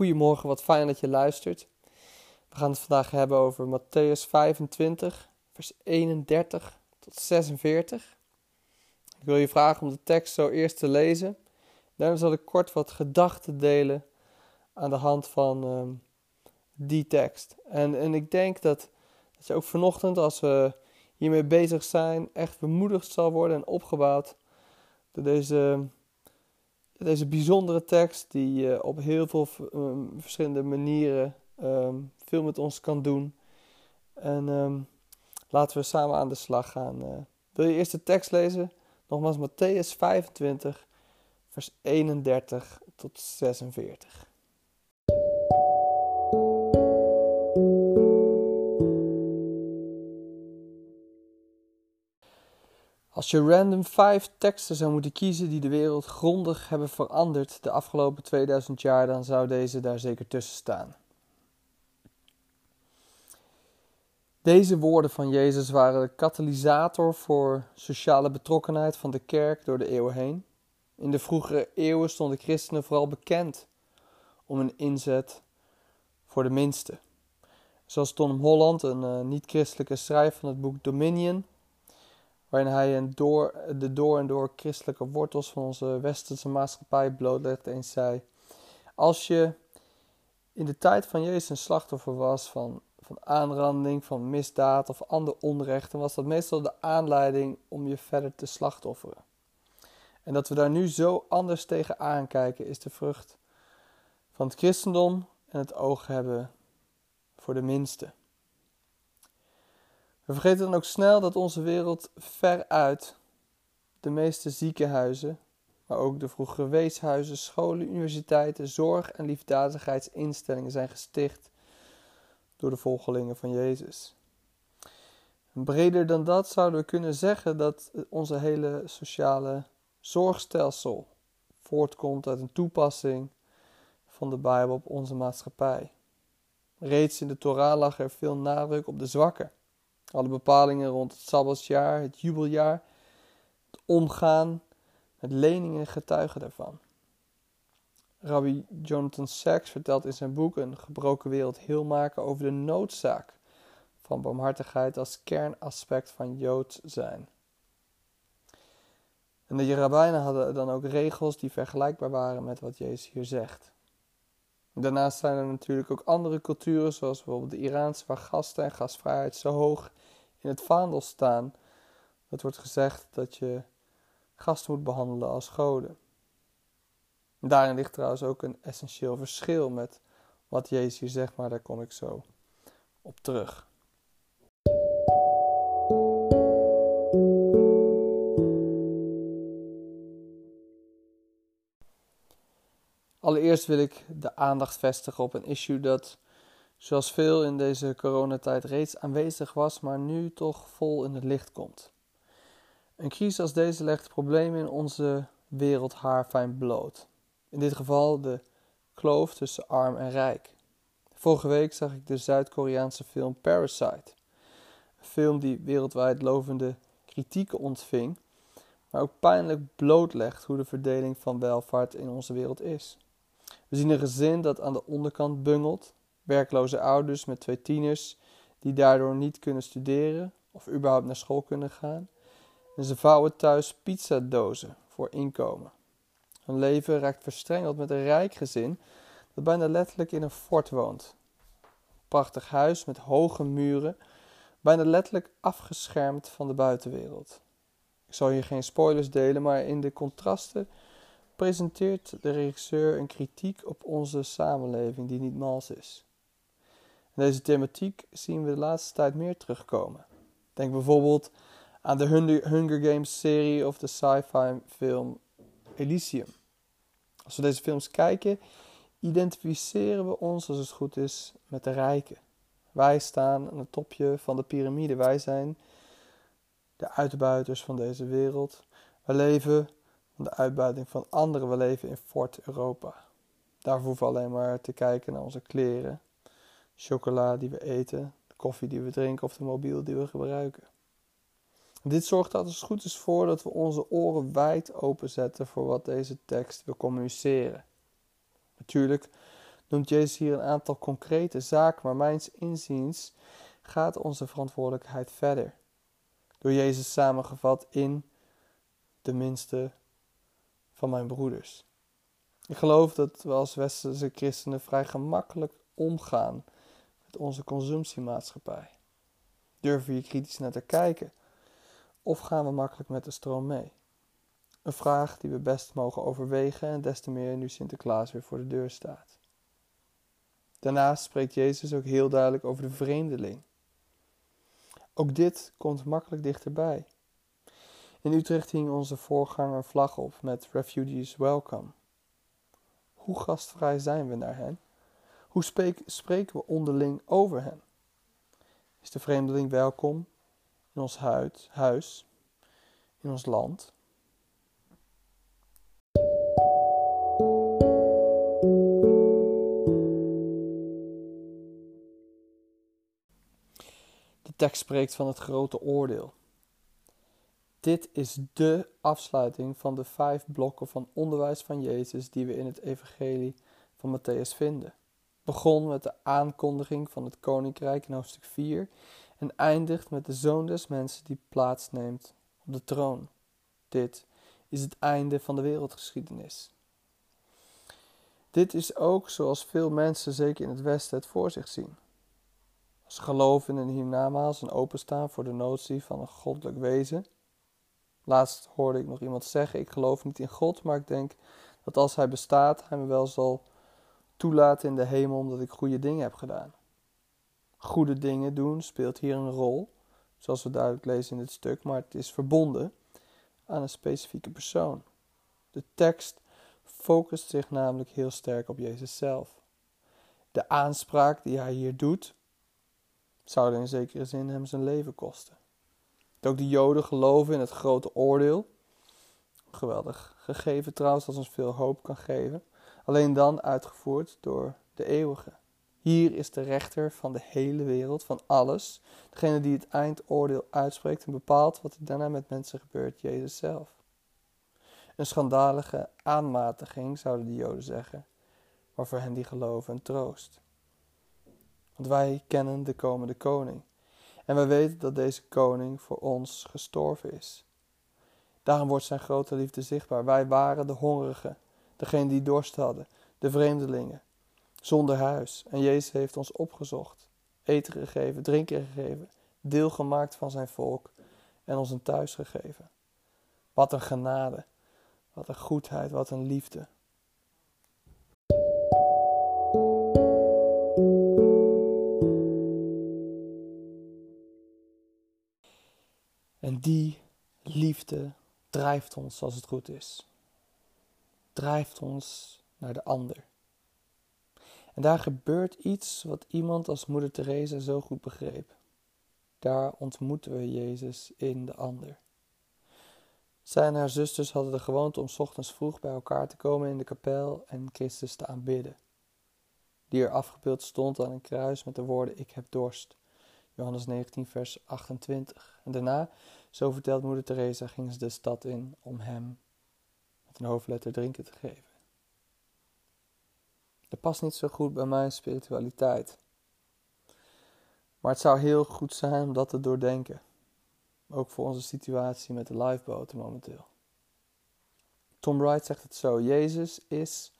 Goedemorgen, wat fijn dat je luistert. We gaan het vandaag hebben over Matthäus 25, vers 31 tot 46. Ik wil je vragen om de tekst zo eerst te lezen. Daarna zal ik kort wat gedachten delen aan de hand van ehm, die tekst. En, en ik denk dat, dat je ook vanochtend, als we hiermee bezig zijn, echt bemoedigd zal worden en opgebouwd door deze deze bijzondere tekst, die uh, op heel veel um, verschillende manieren um, veel met ons kan doen. En um, laten we samen aan de slag gaan. Uh, wil je eerst de tekst lezen? Nogmaals, Matthäus 25, vers 31 tot 46. Als je random 5 teksten zou moeten kiezen die de wereld grondig hebben veranderd de afgelopen 2000 jaar, dan zou deze daar zeker tussen staan. Deze woorden van Jezus waren de katalysator voor sociale betrokkenheid van de kerk door de eeuwen heen. In de vroegere eeuwen stonden christenen vooral bekend om hun inzet voor de minste. Zoals Tom Holland, een uh, niet-christelijke schrijver van het boek Dominion, waarin hij door, de door en door christelijke wortels van onze westerse maatschappij blootlegt en zei: Als je in de tijd van Jezus een slachtoffer was van, van aanranding, van misdaad of ander onrecht, dan was dat meestal de aanleiding om je verder te slachtofferen. En dat we daar nu zo anders tegen aankijken, is de vrucht van het christendom en het oog hebben voor de minste. We vergeten dan ook snel dat onze wereld veruit de meeste ziekenhuizen, maar ook de vroegere weeshuizen, scholen, universiteiten, zorg- en liefdadigheidsinstellingen zijn gesticht door de volgelingen van Jezus. Breder dan dat zouden we kunnen zeggen dat onze hele sociale zorgstelsel voortkomt uit een toepassing van de Bijbel op onze maatschappij. Reeds in de Torah lag er veel nadruk op de zwakken alle bepalingen rond het Sabbatsjaar, het jubeljaar, het omgaan met leningen getuigen daarvan. Rabbi Jonathan Sachs vertelt in zijn boek Een gebroken wereld heel maken over de noodzaak van barmhartigheid als kernaspect van Joods zijn. En de rabbijnen hadden dan ook regels die vergelijkbaar waren met wat Jezus hier zegt. Daarnaast zijn er natuurlijk ook andere culturen, zoals bijvoorbeeld de Iraanse, waar gasten en gastvrijheid zo hoog in het vaandel staan. Het wordt gezegd dat je gasten moet behandelen als goden. daarin ligt trouwens ook een essentieel verschil met wat Jezus hier zegt, maar daar kom ik zo op terug. Allereerst wil ik de aandacht vestigen op een issue dat, zoals veel in deze coronatijd reeds aanwezig was, maar nu toch vol in het licht komt. Een crisis als deze legt problemen in onze wereld haarfijn bloot. In dit geval de kloof tussen arm en rijk. Vorige week zag ik de Zuid-Koreaanse film Parasite. Een film die wereldwijd lovende kritieken ontving, maar ook pijnlijk blootlegt hoe de verdeling van welvaart in onze wereld is. We zien een gezin dat aan de onderkant bungelt, werkloze ouders met twee tieners die daardoor niet kunnen studeren of überhaupt naar school kunnen gaan. En ze vouwen thuis pizzadozen voor inkomen. Hun leven raakt verstrengeld met een rijk gezin dat bijna letterlijk in een fort woont. Een prachtig huis met hoge muren, bijna letterlijk afgeschermd van de buitenwereld. Ik zal hier geen spoilers delen, maar in de contrasten presenteert de regisseur een kritiek op onze samenleving die niet mals is. deze thematiek zien we de laatste tijd meer terugkomen. Denk bijvoorbeeld aan de Hunger Games serie of de sci-fi film Elysium. Als we deze films kijken, identificeren we ons, als het goed is, met de rijken. Wij staan aan het topje van de piramide. Wij zijn de uitbuiters van deze wereld. Wij leven de uitbuiting van anderen. We leven in Fort Europa. Daarvoor hoeven we alleen maar te kijken naar onze kleren, chocola die we eten, de koffie die we drinken of de mobiel die we gebruiken. Dit zorgt er het goed is voor dat we onze oren wijd openzetten voor wat deze tekst wil communiceren. Natuurlijk noemt Jezus hier een aantal concrete zaken, maar mijns inziens gaat onze verantwoordelijkheid verder. Door Jezus samengevat in de minste van mijn broeders. Ik geloof dat we als westerse christenen vrij gemakkelijk omgaan met onze consumptiemaatschappij. Durven we hier kritisch naar te kijken? Of gaan we makkelijk met de stroom mee? Een vraag die we best mogen overwegen en des te meer nu Sinterklaas weer voor de deur staat. Daarnaast spreekt Jezus ook heel duidelijk over de vreemdeling. Ook dit komt makkelijk dichterbij. In Utrecht hing onze voorganger vlag op met Refugees Welcome. Hoe gastvrij zijn we naar hen? Hoe spreken we onderling over hen? Is de vreemdeling welkom in ons huis, in ons land? De tekst spreekt van het grote oordeel. Dit is de afsluiting van de vijf blokken van onderwijs van Jezus die we in het Evangelie van Matthäus vinden. Begon met de aankondiging van het koninkrijk in hoofdstuk 4 en eindigt met de zoon des mensen die plaatsneemt op de troon. Dit is het einde van de wereldgeschiedenis. Dit is ook zoals veel mensen, zeker in het Westen, het voor zich zien. Als geloven in een hiernamaals en openstaan voor de notie van een goddelijk wezen. Laatst hoorde ik nog iemand zeggen: Ik geloof niet in God, maar ik denk dat als Hij bestaat, Hij me wel zal toelaten in de hemel omdat ik goede dingen heb gedaan. Goede dingen doen speelt hier een rol, zoals we duidelijk lezen in dit stuk, maar het is verbonden aan een specifieke persoon. De tekst focust zich namelijk heel sterk op Jezus zelf. De aanspraak die hij hier doet, zou in zekere zin hem zijn leven kosten. Dat ook de Joden geloven in het grote oordeel. Geweldig gegeven trouwens, dat ons veel hoop kan geven. Alleen dan uitgevoerd door de eeuwige. Hier is de rechter van de hele wereld, van alles. Degene die het eindoordeel uitspreekt en bepaalt wat er daarna met mensen gebeurt, Jezus zelf. Een schandalige aanmatiging, zouden de Joden zeggen, maar voor hen die geloven een troost. Want wij kennen de komende koning. En wij weten dat deze koning voor ons gestorven is. Daarom wordt zijn grote liefde zichtbaar. Wij waren de hongerigen, degene die dorst hadden, de vreemdelingen, zonder huis. En Jezus heeft ons opgezocht, eten gegeven, drinken gegeven, deel gemaakt van zijn volk en ons een thuis gegeven. Wat een genade, wat een goedheid, wat een liefde. En die liefde drijft ons als het goed is. Drijft ons naar de ander. En daar gebeurt iets wat iemand als Moeder Teresa zo goed begreep. Daar ontmoeten we Jezus in de ander. Zij en haar zusters hadden de gewoonte om ochtends vroeg bij elkaar te komen in de kapel en Christus te aanbidden. Die er afgebeeld stond aan een kruis met de woorden: Ik heb dorst. Johannes 19, vers 28. En daarna, zo vertelt moeder Teresa, ging ze de stad in om hem met een hoofdletter drinken te geven. Dat past niet zo goed bij mijn spiritualiteit. Maar het zou heel goed zijn om dat te doordenken. Ook voor onze situatie met de lifeboten momenteel. Tom Wright zegt het zo: Jezus is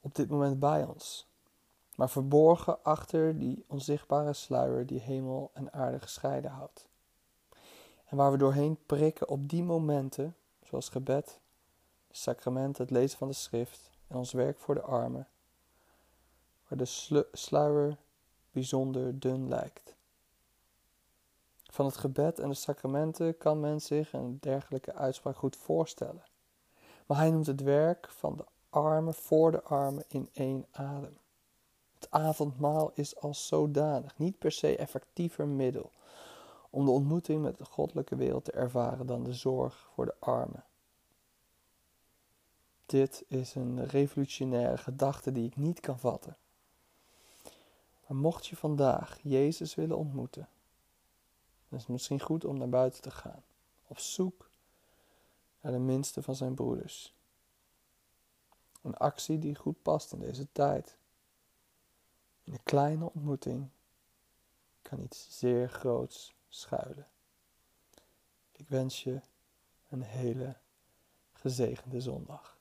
op dit moment bij ons maar verborgen achter die onzichtbare sluier die hemel en aarde gescheiden houdt. En waar we doorheen prikken op die momenten, zoals gebed, de sacramenten, het lezen van de schrift en ons werk voor de armen, waar de sluier bijzonder dun lijkt. Van het gebed en de sacramenten kan men zich een dergelijke uitspraak goed voorstellen. Maar hij noemt het werk van de armen voor de armen in één adem. Het avondmaal is als zodanig niet per se effectiever middel om de ontmoeting met de goddelijke wereld te ervaren dan de zorg voor de armen. Dit is een revolutionaire gedachte die ik niet kan vatten. Maar mocht je vandaag Jezus willen ontmoeten, dan is het misschien goed om naar buiten te gaan, op zoek naar de minste van zijn broeders. Een actie die goed past in deze tijd In een kleine ontmoeting kan iets zeer groots schuilen. Ik wens je een hele gezegende zondag.